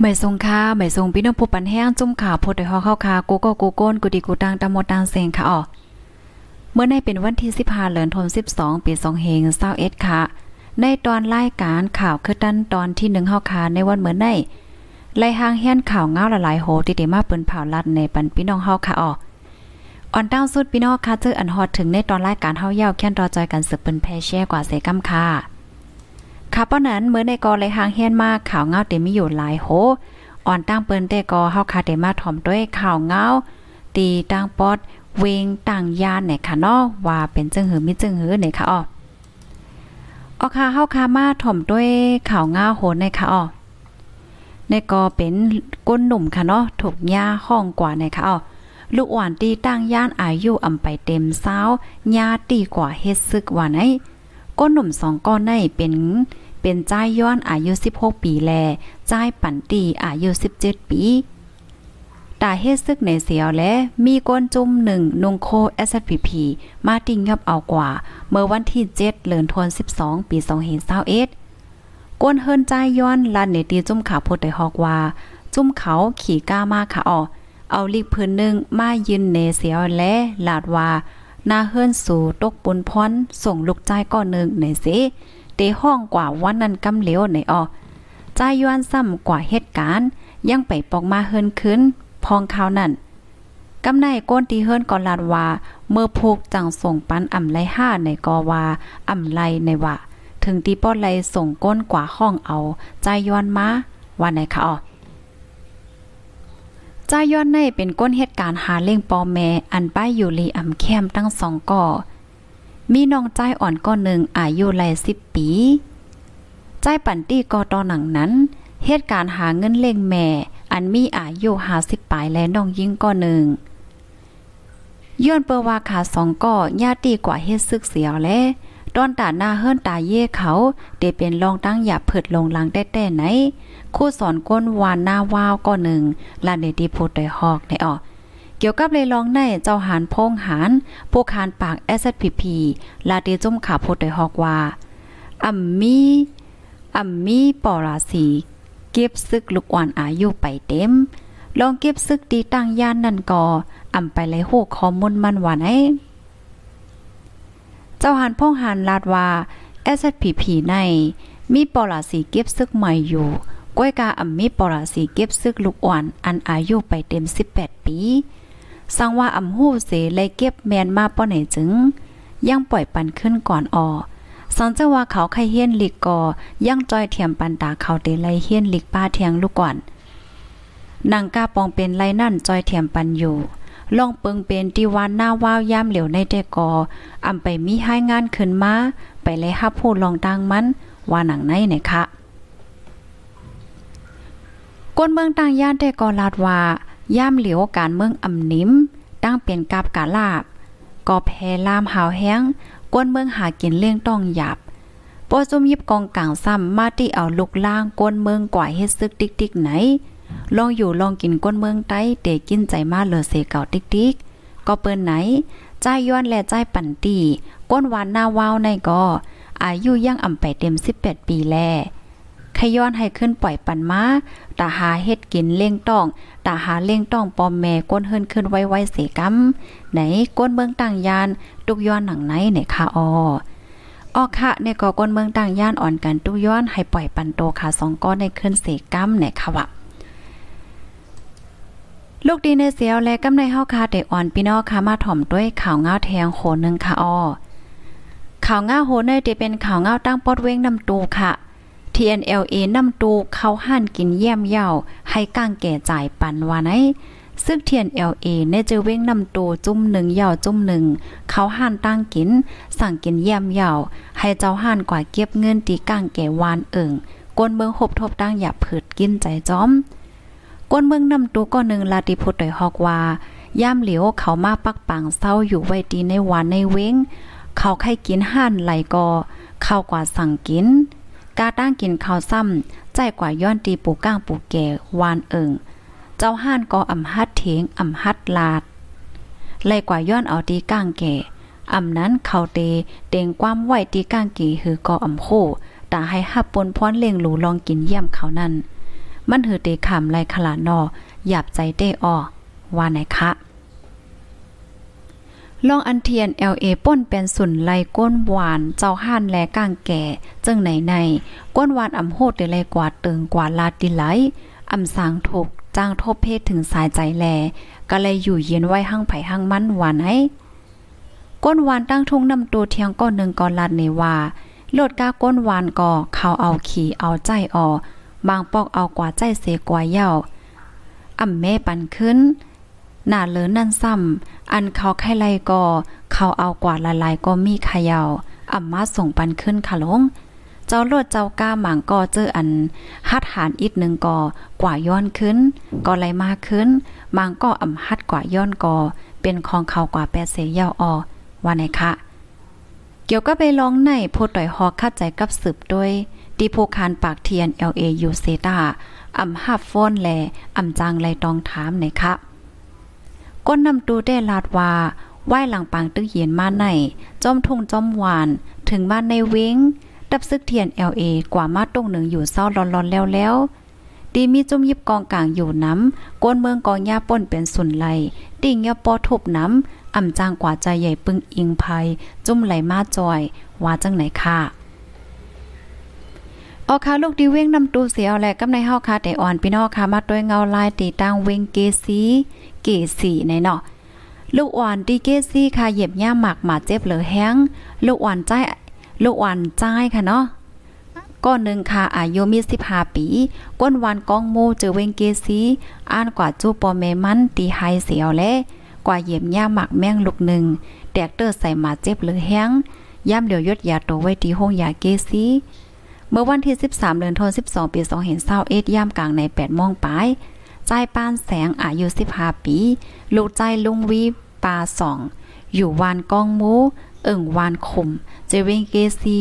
ไม่ทรงค่าไม่ทรงพี่น้องผู้ปันแห้งจุ่มข่าวพดได้ฮอเข้าคากูก็กูโก้นกูดีกูตังตามหมดตางเซงค่ะอ๋อเมื่อในเป็นวันที่15เดือนธัน12 ปี2เฮง21ค่ะ ในตอนรายการข่าวคือตันตอนที่1เฮาคาในวันเหมือนในไล่หางแห่นข่าวเงาหลายๆโหที่ได้มาเปิ้นเผาลัดในปันพี่น้องเฮาค่ะอ๋ออ่อนตั้งสุดพี่น้องค่ะเจออันฮอดถึงในตอนรายการเฮายาวแค่นรอจอยกันสืบเปิ้นแพแช่กว่าเสกำค่ะ ค่ะป้อนั้นเมื่อในกอเลยหางเฮียนมากข่าวเงาเต็มมีอยู่หลายโหอ่อนตั้งเปิ้นแต่กอเฮาคาเดมาถ่อมด้วยข่าวเงาตีตั้งปอดเวงต่างยานเนี่ยค่ะเนาะว่าเป็นจึงหือมิจึงหือเนี่ยค่ะอ้อออค่ะเฮาคามาถ่อมด้วยข่าวเงาโหในค่ะอ้อในกอเป็นก้นหนุ่มค่ะเนาะถูกหญ้าห้องกว่าในค่ะอ้อลูกอ่อนตีตั้งย่านอายุอำไปเต็มเศร้าญาตีกว่าเฮ็ดซึกว่าไหน ก้นหนุ่มสองก้อนในเป็นเป็นจ้ายย้อนอายุ 16 ปีแลจ้ายปั่นตีอายุ 17 ปีตาเฮ็ดซึกในเสียวและมีก้นจุ่มหนึ่งนงโค SPP มาติงยับเอากว่า เมื่อวันที่ 7เดือนธันวาคม12 ปี2021ก้นเฮิรนจ้ายย้อนลันเนตีจุ่มขาพดได้ฮอกว่า จุ่มเขาขี่ก้ามาค่ะออเอาลิกพื้นหนึ่งมายืนเนเสียวและลาดว่า นาเฮิรนสู่ตกปุนพรส่งลูกใจก้อนหนึ่งในสิเตห้องกว่าวันนั้นกำเหลียวในออใจย้อนซ้ำกว่าเหตุการณ์ ยังไปปอกมาเฮิรนขึ้น พองข่าวนั้นกำในก้นตีเฮิรนก่อนลาดว่า เมื่อพูกจังส่งปันอ่ำไลห้าในกอว่าอ่ำไลในว่าถึงตีป้อนไลส่งก้นกว่าห้องเอา ใจย้อนมาว่าไหนคะอ๋อ จ้าย้อนในเป็นก้นเหตุการณ์หาเล่งปอแม่อันป้ายอยู่ลีอ่ำแคมตั้งสองก่อ มีน้องใจอ่อนก้อนหนึ่งอายุไลสิบปีใจปั่นตี้กอตอหนังนั้นเหตุการณ์หาเงินเล่งแม่ อันมีอายุหาสิบปลายและน้องยิ่งก้อนหนึ่งย้อนเปว่าขาสองก่อญาติกว่าเฮ็ดซึกเสียวและ ตอนตาหน้าเฮิรนตาเย่เขาเดเป็นรองตั้งหยาเผิดลงหลังแต่แต่ไหน คู่สอนก้นวานหน้าวาวก็หนึ่งลาเนดีพูดได้ฮอกในออเกี่ยวกับเลยลองในเจ้าหานพงหานผู้คานปาก SPP ลาเดจุ่มขาพูดได้ฮอกว่าอัมมีอัมมีปอราสีเก็บซึกลูกอ่อนอายุไปเต็ม ลองเก็บซึกตีตั้งย่านนั่นก่ออำไปเลยโหข้อมูลมันว่าไหน เจ้าหานพ่องหานลาดว่า SPP ใน มีปอราสีเก็บซึกใหม่อยู่ก้อยกาอัมมีปราสีเก็บซึกลูกอ่อน อันอายุไปเต็ม 18 ปีสังว่าอำหู้เสเลยเก็บแมนมาป้อไหนจึง ยังปล่อยปันขึ้นก่อนออสังเจ้าว่าเขาไข่เฮียนลิกกอ ยังจอยเทียมปันตาเขาเตไลเฮียนลิกป้าเทียงลูกก่อนนางกาปองเป็นไรนั่นจอยเทียมปันอยู่ ลองเปิงเป็นตีวันหน้าว้าวยามเหลียวในแต่กออำไปมีให้งานขึ้นมา ไปเลยฮับผู้ลองดังมัน ว่าหนังในไหนคะก้นเมืองต่างย่านแต่ก็ลาดว่าย่ามเหลียวการเมืองอำนิม ตั้งเป็นกับกาลาบก็แพลามหาวแห้งก้นเมืองหากินเลี้ยงต้องหยับปอซุมยิบกองกลางซ้ำมาที่เอาลุกล่างก้นเมืองกว่าเฮ็ดซึกติ๊กติ๊กไหน ลองอยู่ลองกินก้นเมืองใต้เตกินใจมาเหลือเสเก่าติ๊กติ๊กก็เปิ้นไหนใจย้อนและใจปั่นตีก้นหวานหน้าวาวในก็อายุยังอ่ำไปเต็ม 18 ปีแลขย้อนให้ขึ้นปล่อยปันมาตาหาเฮ็ดกินเล่งต้องตาหาเล่งต้องปอมแม่ก้นเฮิรนขึ้นไว้ไว้เสกำไหนก้นเมืองต่างยานตุกย้อนหนังไหนไหนค่ะออออค่ะในก่อก้นเมืองต่างย่านอ่อนกันตุกย้อนให้ปล่อยปันโตค่ะสองก้อนในขึ้นเสกำไหนค่ะวะ ลูกดีในเสียวและกำในเฮาคาเด็กอ่อนพี่น้องค่ะมาถ่อมด้วยข่าวง้าแทงโหนึงค่ะออข่าวง้าโหเนยจะเป็นข่าวง้าตั้งปอดเว้งนำตูค่ะ TNLA นำตูเข้าห้านกินเยี่ยมเย่าให้ก้างแก่จ่ายปันว่าไหนซึ่ง TNLA เนจะเว้งนำตูจุ่มหนึ่งเย่าจุ่มหนึ่งเขาห้านตั้งกิน สั่งกินเยี่ยมเย่าให้เจ้าห้านกว่าเก็บเงินตีก้างแก่วานเอิงกวนเมืองหบทบตั้งอย่าผืดกินใจจ้อม ก้นเมืองนำตูก็หนึ่งลาติพุทธโดยฮอกว่าย่ามเหลียวเขามาปักปังเศร้าอยู่ไว้ดีในวันในเว้ง เขาใครกินห่านไหลก็เข้ากว่าสั่งกิน กาตั้งกินข้าวซ้ำใจกว่าย้อนตีปูก้างปูแก่วานเอิงเจ้าห่านก็อ่ำฮัดเถงอ่ำฮัดลาดไหลกว่าย้อนเอาตีก้างแก่อ่ำนั้นเขาเตเต็งความไหวตีก้างกี่หือก็อำโคแตาให้ฮับปนพรเล่งหลูลองกินเยี่ยมเขานั่น มันหือเตขำไลขลานอหยาบใจเต้ออว่าไหนคะลองอันเทียน LA ป้นเป็นสุนไลก้นหวาน เจ้าห่านแลก้างแก่จึงไหนในก้นหวานอำโหดได้ไลกว่าเติงกว่าลาดิไหลอำสางถูกจ้างทบเพศถึงสายใจแล ก็เลยอยู่เย็นไว้หั่งไผ่หั่งมั่นหวานให้ก้นหวานตั้งทุ่งนำตัวเทียงก้อนหนึ่งก่อนลาดในว่าโลดก้าก้นหวานก่อเขาเอาขี่เอาใจออ บางปอกเอากว่าใจเสกว่าเย้าอ่ำแม่ปันขึ้น หน้าเลินนั่นซ้ำอันเขาไข่ไลก็เขาเอากว่าละลายก็มีขยาวอ่ำมาส่งปันขึ้นค่ะลงเจ้าโลดเจ้าก้าหมางก็เจออันฮัดหารอีกหนึ่งก่อกว่าย้อนขึ้นก็ไหลมาขึ้นมางก็อ่ำฮัดกว่าย้อนก่อเป็นของเขากว่าแปดเสียยาวออว่าไหนคะ เกี่ยวก็ไปลองในโพต่อยฮอกคัดใจกับสืบด้วย ดีโพคานปากเทียน LA ยูเซตาอ่ำฮับฟอนแลอ่ำจางไลตองถามไหนคะก้นนำตูได้ลาดว่าไหว้หลังปางตึกเย็นมาในจอมทุ่งจอมหวาน ถึงบ้านในเว้งดับซึกเทียน LA กว่ามาตรงหนึ่งอยู่เศร้าร้อนๆแล้วแล้วดีมีจุ่มยิบกองกลางอยู่น้ำก้นเมืองกองยาป่นเป็นสุนไหลดิ่งยาปอทุบน้ำอ่ำจางกว่าใจใหญ่ปึงอิงภัย จุ่มไหลมาจอย ว่าจังไหนค่ะ ออค่ะลูกดีเว้งนำตูเสียวแหละกำในเฮาค่ะแต่อ่อนพี่น้องค่ะมาด้วยเงาลายตีตั้งเว้งเกสีเกสีในเนาะลูกอ่อนดีเกซี่ค่ะเหยียบย่าหมักหมาเจ็บเหลือแห้งลูกอ่อนใจลูกอ่อนใจค่ะเนาะก้อนหนึ่งค่ะอายุมี15ปี ก้นวันกองโมเจอเวงเกซีอ่านกว่าจูปอเมมันตีไฮเสียวแลกว่าเหยียบย่าหมักแม่งลูกหนึ่งแตกเตอร์ใส่หมาเจ็บเหลือแห้งย่ำเหลียวยดยาโตไว้ที่ห้องยาเกซี เมื่อวันที่ 13 เดือนธันวาคม12 ปี2521ย่ำกลางใน8โมงปลายใจปานแสงอายุ 15 ปี ลูกใจลุงวีปาสอง อยู่วานกองมูเอิ่งวานคมเจเวงเกซี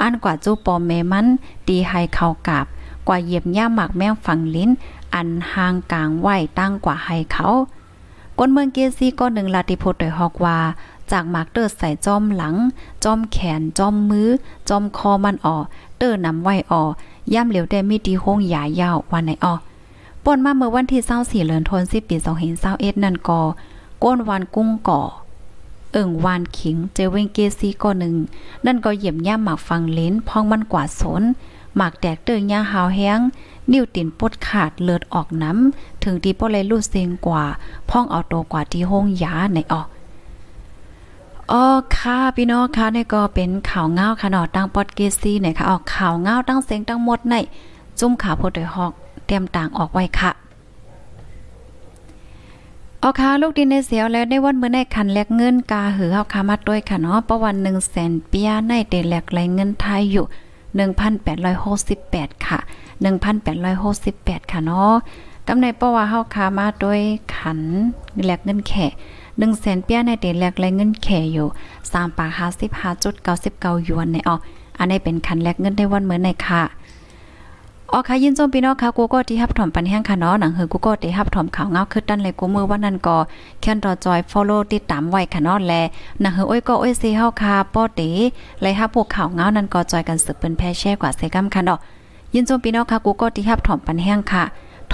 อันกว่าจูปอมแม่มันตีไฮเขากาบ กว่าเหยียบย่าหมักแมงฝังลิ้น อันห่างกลางไหวตั้งกว่าไฮเขาก้นเมืองเกซีก็หนึ่งลาติโพดโดยฮอกว่า จากหมากเตอร์ใส่จอมหลัง จอมแขน จอมมือ จอมคอมันออเตอร์นำไว้ออย่ำเหลียวได้มีดีห้งหยายาววันไหนออป่นมาเมื่อวันที่24เดือนธันวาคมปี2521นั่นก็ก้นวันกุ้งก่อ เอิ่งวานขิงเจเวงเกซีก็หนึ่ง นั่นก็เหยียบย่ำหมากฟังลิ้นพองมันกว่าสนหมากแตกเตยย่าหาวแห้ง นิ้วตินปดขาดเลือดออกน้ำ ถึงที่ป้อเลยลูดเซงกว่า พ่องเอาโตกว่าที่ห้องยาในออก อ๋อค่ะพี่น้องค่ะนี่ก็เป็นข่าวเงาค่ะเนาะตั้งปอดเกซี่เนี่ยค่ะออกข่าวเงาตั้งเสียงตั้งหมดในจุ่มข่าวโพดยฮอกเตรียมต่างออกไว้ค่ะเอาค่ะลูกดินในเสียวแล้วได้วันเมื่อในคันแลกเงินกาหือเฮาคามาด้วยค่ะเนาะประวัน1แสนเปียในเตแลกไหลเงินไทยอยู่ 1,868 ค่ะ 1,868 ค่ะเนาะกำในเพราะว่าเฮาคามาด้วยขันแลกเงินแข่ 1แสนเปียในเตแลกไหลเงินแข่อยู่3ปาก55.99หยวนในอ๋ออันนี้เป็นคันแลกเงินในวันเหมื่อในค่ะอ๋อค่ะยินจมพี่น้องค่ะกูก็ที่ฮับถอมปันแห้งค่ะเนาะหนังเฮือกูก็ที่ฮับถอมข่าวเงาคือดันเลยกูมือว่านั่นก็แค่นรอจอย follow ติดตามไว้ค่ะเนาะแลหนังเฮืออ้อยก็อ้อยซีเฮาค่ะป้อเตไลฮับพวกข่าวเงานั่นก็จอยกันสืบเป็นแพ่แช่กว่าเซกัมค่ะเนาะยินจมพี่น้องค่ะกูก็ที่ฮับถอมปันแห้งค่ะ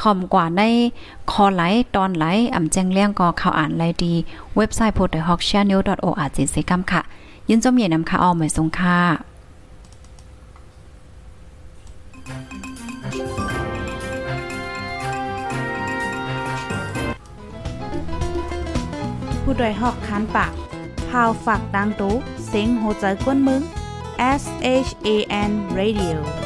ทอมกว่าในคอไหลตอนไหลอ่ำแจ้งเลี้ยงก็ข่าวอ่านไลดี เว็บไซต์ p o t h o k c h a n n e l o r g เซกัมค่ะ ยินจมเย็นนำค่ะออมเหมยสงค่ะผู้ดยหอกคันปากพาวฝากดังตู้เซ็งโหใจกวนมึง S H A N Radio